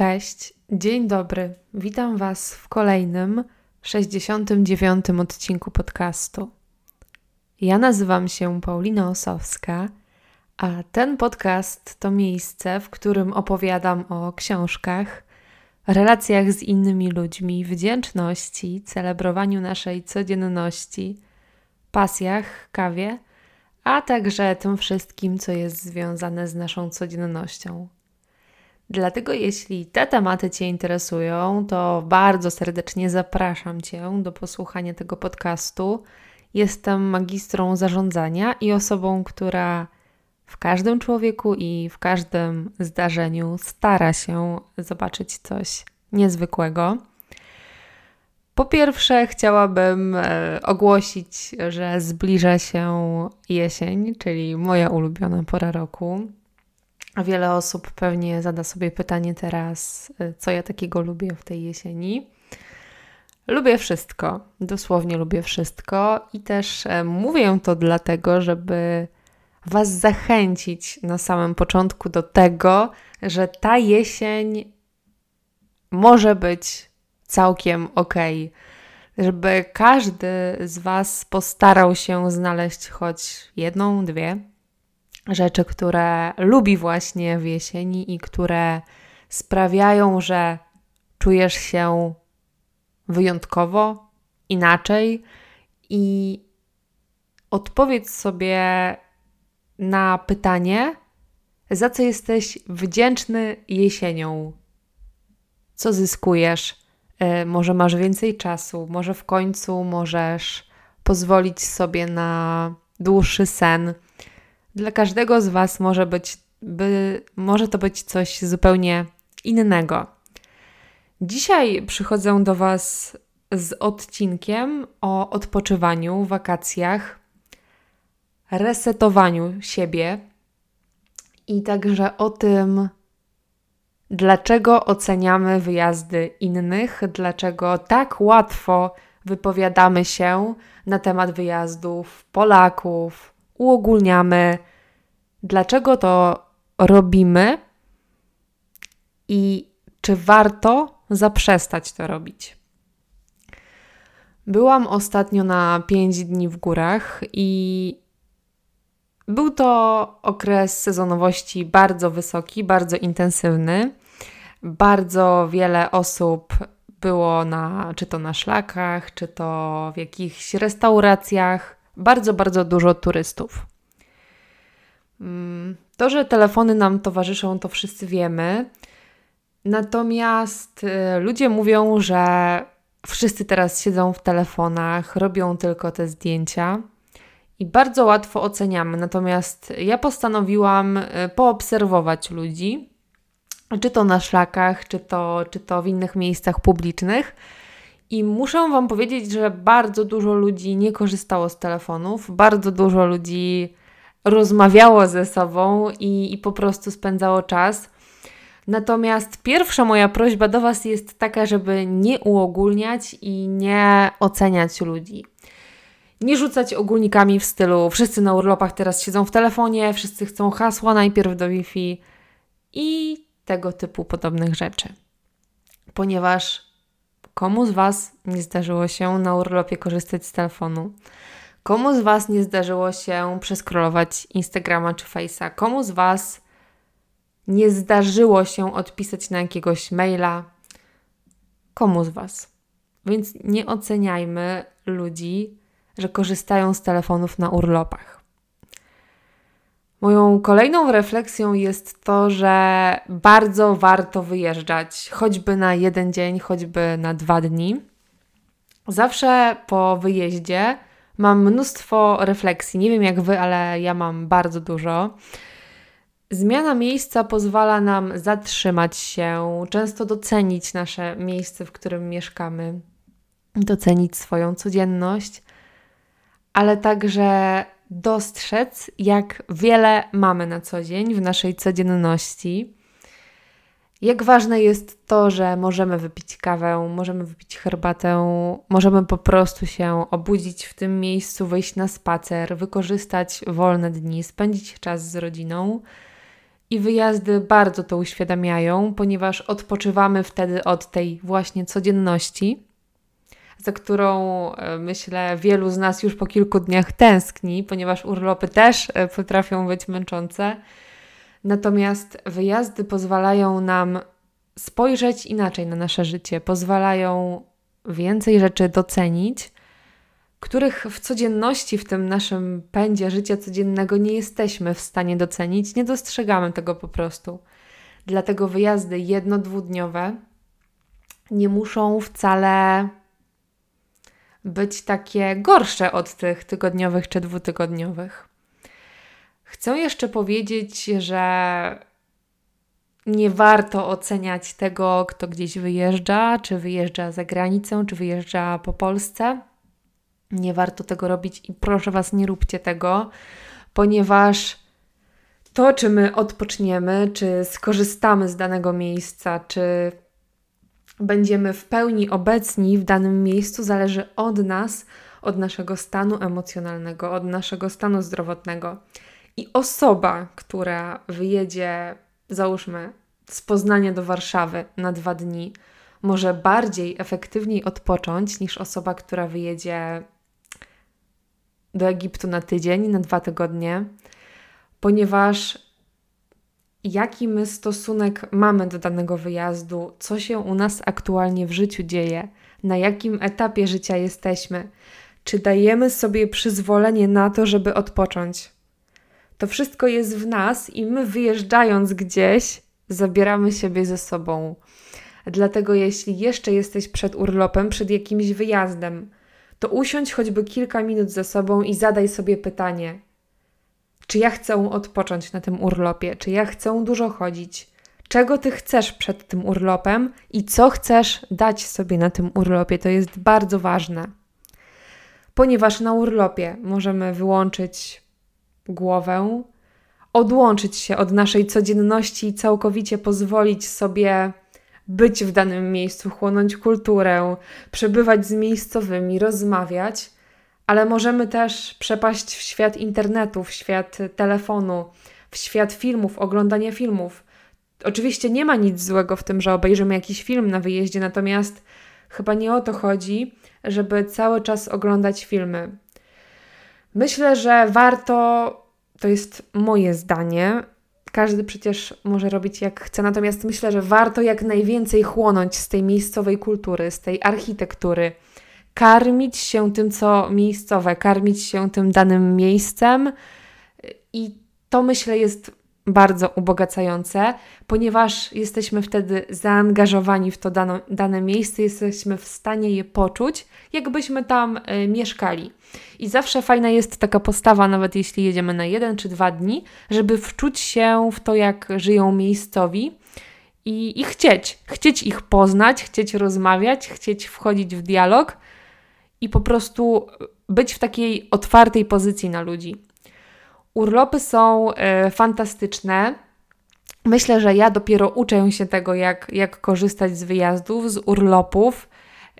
Cześć, dzień dobry. Witam Was w kolejnym 69. odcinku podcastu. Ja nazywam się Paulina Osowska, a ten podcast to miejsce, w którym opowiadam o książkach, relacjach z innymi ludźmi, wdzięczności, celebrowaniu naszej codzienności, pasjach, kawie, a także tym wszystkim, co jest związane z naszą codziennością. Dlatego, jeśli te tematy Cię interesują, to bardzo serdecznie zapraszam Cię do posłuchania tego podcastu. Jestem magistrą zarządzania i osobą, która w każdym człowieku i w każdym zdarzeniu stara się zobaczyć coś niezwykłego. Po pierwsze, chciałabym e, ogłosić, że zbliża się jesień, czyli moja ulubiona pora roku. Wiele osób pewnie zada sobie pytanie teraz, y, co ja takiego lubię w tej jesieni. Lubię wszystko, dosłownie lubię wszystko i też e, mówię to dlatego, żeby Was zachęcić na samym początku do tego, że ta jesień może być całkiem ok. Żeby każdy z Was postarał się znaleźć choć jedną, dwie rzeczy, które lubi właśnie w jesieni i które sprawiają, że czujesz się wyjątkowo, inaczej i odpowiedz sobie na pytanie, za co jesteś wdzięczny jesienią. Co zyskujesz? E, może masz więcej czasu, może w końcu możesz pozwolić sobie na dłuższy sen, dla każdego z Was może być, by, może to być coś zupełnie innego. Dzisiaj przychodzę do Was z odcinkiem o odpoczywaniu, wakacjach, resetowaniu siebie i także o tym, dlaczego oceniamy wyjazdy innych, dlaczego tak łatwo wypowiadamy się na temat wyjazdów Polaków, uogólniamy, dlaczego to robimy i czy warto zaprzestać to robić. Byłam ostatnio na 5 dni w górach i był to okres sezonowości bardzo wysoki, bardzo intensywny. Bardzo wiele osób było na, czy to na szlakach, czy to w jakichś restauracjach, bardzo, bardzo dużo turystów. To, że telefony nam towarzyszą, to wszyscy wiemy. Natomiast y, ludzie mówią, że wszyscy teraz siedzą w telefonach, robią tylko te zdjęcia i bardzo łatwo oceniamy. Natomiast ja postanowiłam y, poobserwować ludzi, czy to na szlakach, czy to, czy to w innych miejscach publicznych i muszę Wam powiedzieć, że bardzo dużo ludzi nie korzystało z telefonów, bardzo dużo ludzi rozmawiało ze sobą i, i po prostu spędzało czas. Natomiast pierwsza moja prośba do Was jest taka, żeby nie uogólniać i nie oceniać ludzi. Nie rzucać ogólnikami w stylu wszyscy na urlopach teraz siedzą w telefonie, wszyscy chcą hasła najpierw do Wi-Fi i tego typu podobnych rzeczy. Ponieważ Komu z Was nie zdarzyło się na urlopie korzystać z telefonu? Komu z Was nie zdarzyło się przeskrolować Instagrama czy Face'a? Komu z Was nie zdarzyło się odpisać na jakiegoś maila? Komu z Was? Więc nie oceniajmy ludzi, że korzystają z telefonów na urlopach. Moją kolejną refleksją jest to, że bardzo warto wyjeżdżać, choćby na jeden dzień, choćby na dwa dni. Zawsze po wyjeździe mam mnóstwo refleksji. Nie wiem jak wy, ale ja mam bardzo dużo. Zmiana miejsca pozwala nam zatrzymać się, często docenić nasze miejsce, w którym mieszkamy, docenić swoją codzienność, ale także dostrzec, jak wiele mamy na co dzień w naszej codzienności. Jak ważne jest to, że możemy wypić kawę, możemy wypić herbatę, możemy po prostu się obudzić w tym miejscu, wyjść na spacer, wykorzystać wolne dni, spędzić czas z rodziną I wyjazdy bardzo to uświadamiają, ponieważ odpoczywamy wtedy od tej właśnie codzienności, za którą e, myślę wielu z nas już po kilku dniach tęskni, ponieważ urlopy też e, potrafią być męczące. Natomiast wyjazdy pozwalają nam spojrzeć inaczej na nasze życie, pozwalają więcej rzeczy docenić, których w codzienności, w tym naszym pędzie życia codziennego nie jesteśmy w stanie docenić, nie dostrzegamy tego po prostu. Dlatego wyjazdy jedno-dwudniowe nie muszą wcale być takie gorsze od tych tygodniowych czy dwutygodniowych. Chcę jeszcze powiedzieć, że nie warto oceniać tego, kto gdzieś wyjeżdża, czy wyjeżdża za granicę, czy wyjeżdża po Polsce. Nie warto tego robić i proszę Was, nie róbcie tego, ponieważ to, czy my odpoczniemy, czy skorzystamy z danego miejsca, czy będziemy w pełni obecni w danym miejscu, zależy od nas, od naszego stanu emocjonalnego, od naszego stanu zdrowotnego. I osoba, która wyjedzie, załóżmy, z Poznania do Warszawy na dwa dni, może bardziej efektywniej odpocząć niż osoba, która wyjedzie do Egiptu na tydzień, na dwa tygodnie, ponieważ jaki my stosunek mamy do danego wyjazdu, co się u nas aktualnie w życiu dzieje, na jakim etapie życia jesteśmy, czy dajemy sobie przyzwolenie na to, żeby odpocząć. To wszystko jest w nas i my wyjeżdżając gdzieś, zabieramy siebie ze sobą. Dlatego, jeśli jeszcze jesteś przed urlopem, przed jakimś wyjazdem, to usiądź choćby kilka minut ze sobą i zadaj sobie pytanie: czy ja chcę odpocząć na tym urlopie? Czy ja chcę dużo chodzić? Czego ty chcesz przed tym urlopem i co chcesz dać sobie na tym urlopie? To jest bardzo ważne. Ponieważ na urlopie możemy wyłączyć głowę, odłączyć się od naszej codzienności i całkowicie pozwolić sobie być w danym miejscu, chłonąć kulturę, przebywać z miejscowymi, rozmawiać, ale możemy też przepaść w świat internetu, w świat telefonu, w świat filmów, oglądania filmów. Oczywiście nie ma nic złego w tym, że obejrzymy jakiś film na wyjeździe, natomiast chyba nie o to chodzi, żeby cały czas oglądać filmy. Myślę, że warto to jest moje zdanie. Każdy przecież może robić jak chce, natomiast myślę, że warto jak najwięcej chłonąć z tej miejscowej kultury, z tej architektury, karmić się tym, co miejscowe, karmić się tym danym miejscem. I to myślę jest bardzo ubogacające, ponieważ jesteśmy wtedy zaangażowani w to dano, dane miejsce, jesteśmy w stanie je poczuć, jakbyśmy tam y, mieszkali. I zawsze fajna jest taka postawa, nawet jeśli jedziemy na jeden czy dwa dni, żeby wczuć się w to, jak żyją miejscowi i, i chcieć, chcieć ich poznać, chcieć rozmawiać, chcieć wchodzić w dialog i po prostu być w takiej otwartej pozycji na ludzi. Urlopy są y, fantastyczne. Myślę, że ja dopiero uczę się tego, jak, jak korzystać z wyjazdów, z urlopów,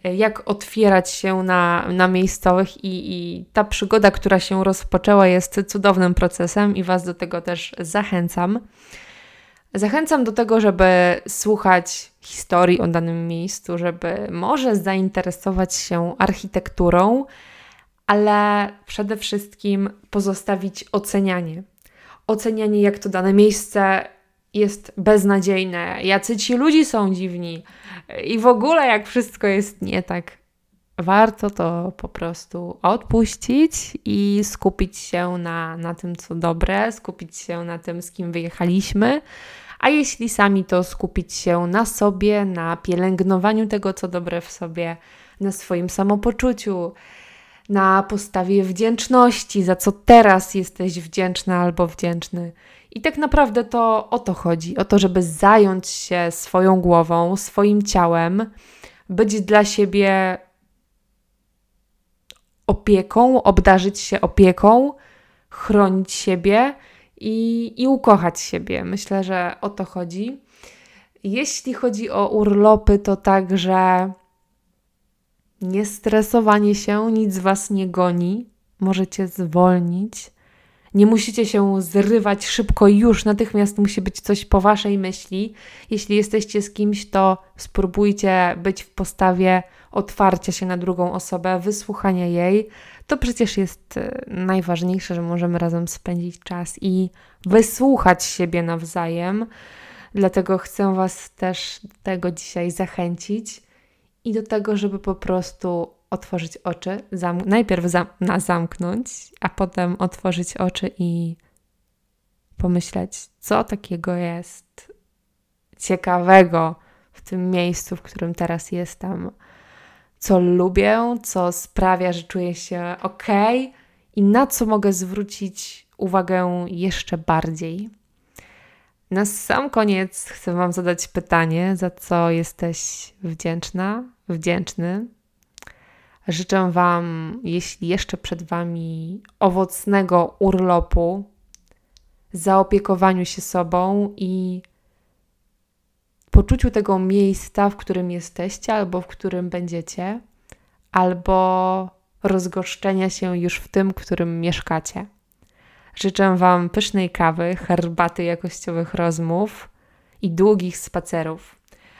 y, jak otwierać się na, na miejscowych, i, i ta przygoda, która się rozpoczęła, jest cudownym procesem i Was do tego też zachęcam. Zachęcam do tego, żeby słuchać historii o danym miejscu, żeby może zainteresować się architekturą, ale przede wszystkim pozostawić ocenianie. Ocenianie, jak to dane miejsce jest beznadziejne, jacy ci ludzie są dziwni i w ogóle jak wszystko jest nie tak. Warto to po prostu odpuścić i skupić się na, na tym, co dobre, skupić się na tym, z kim wyjechaliśmy, a jeśli sami, to skupić się na sobie, na pielęgnowaniu tego, co dobre w sobie, na swoim samopoczuciu, na postawie wdzięczności, za co teraz jesteś wdzięczna albo wdzięczny. I tak naprawdę to o to chodzi: o to, żeby zająć się swoją głową, swoim ciałem, być dla siebie opieką, obdarzyć się opieką, chronić siebie i, i ukochać siebie. Myślę, że o to chodzi. Jeśli chodzi o urlopy, to także nie stresowanie się, nic was nie goni, możecie zwolnić Nie musicie się zrywać szybko już, natychmiast musi być coś po waszej myśli. Jeśli jesteście z kimś, to spróbujcie być w postawie otwarcia się na drugą osobę, wysłuchania jej. To przecież jest e, najważniejsze, że możemy razem spędzić czas i wysłuchać siebie nawzajem. Dlatego chcę Was też do tego dzisiaj zachęcić i do tego, żeby po prostu otworzyć oczy, zam najpierw zam na zamknąć, a potem otworzyć oczy i pomyśleć, co takiego jest ciekawego w tym miejscu, w którym teraz jestem, co lubię, co sprawia, że czuję się ok i na co mogę zwrócić uwagę jeszcze bardziej. Na sam koniec chcę Wam zadać pytanie, za co jesteś wdzięczna, wdzięczny. Życzę Wam, jeśli jeszcze przed Wami, owocnego urlopu, zaopiekowaniu się sobą i poczuciu tego miejsca, w którym jesteście, albo w którym będziecie, albo rozgoszczenia się już w tym, w którym mieszkacie. Życzę Wam pysznej kawy, herbaty jakościowych rozmów i długich spacerów.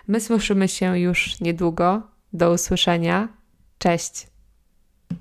My słyszymy się już niedługo. Do usłyszenia. Cześć.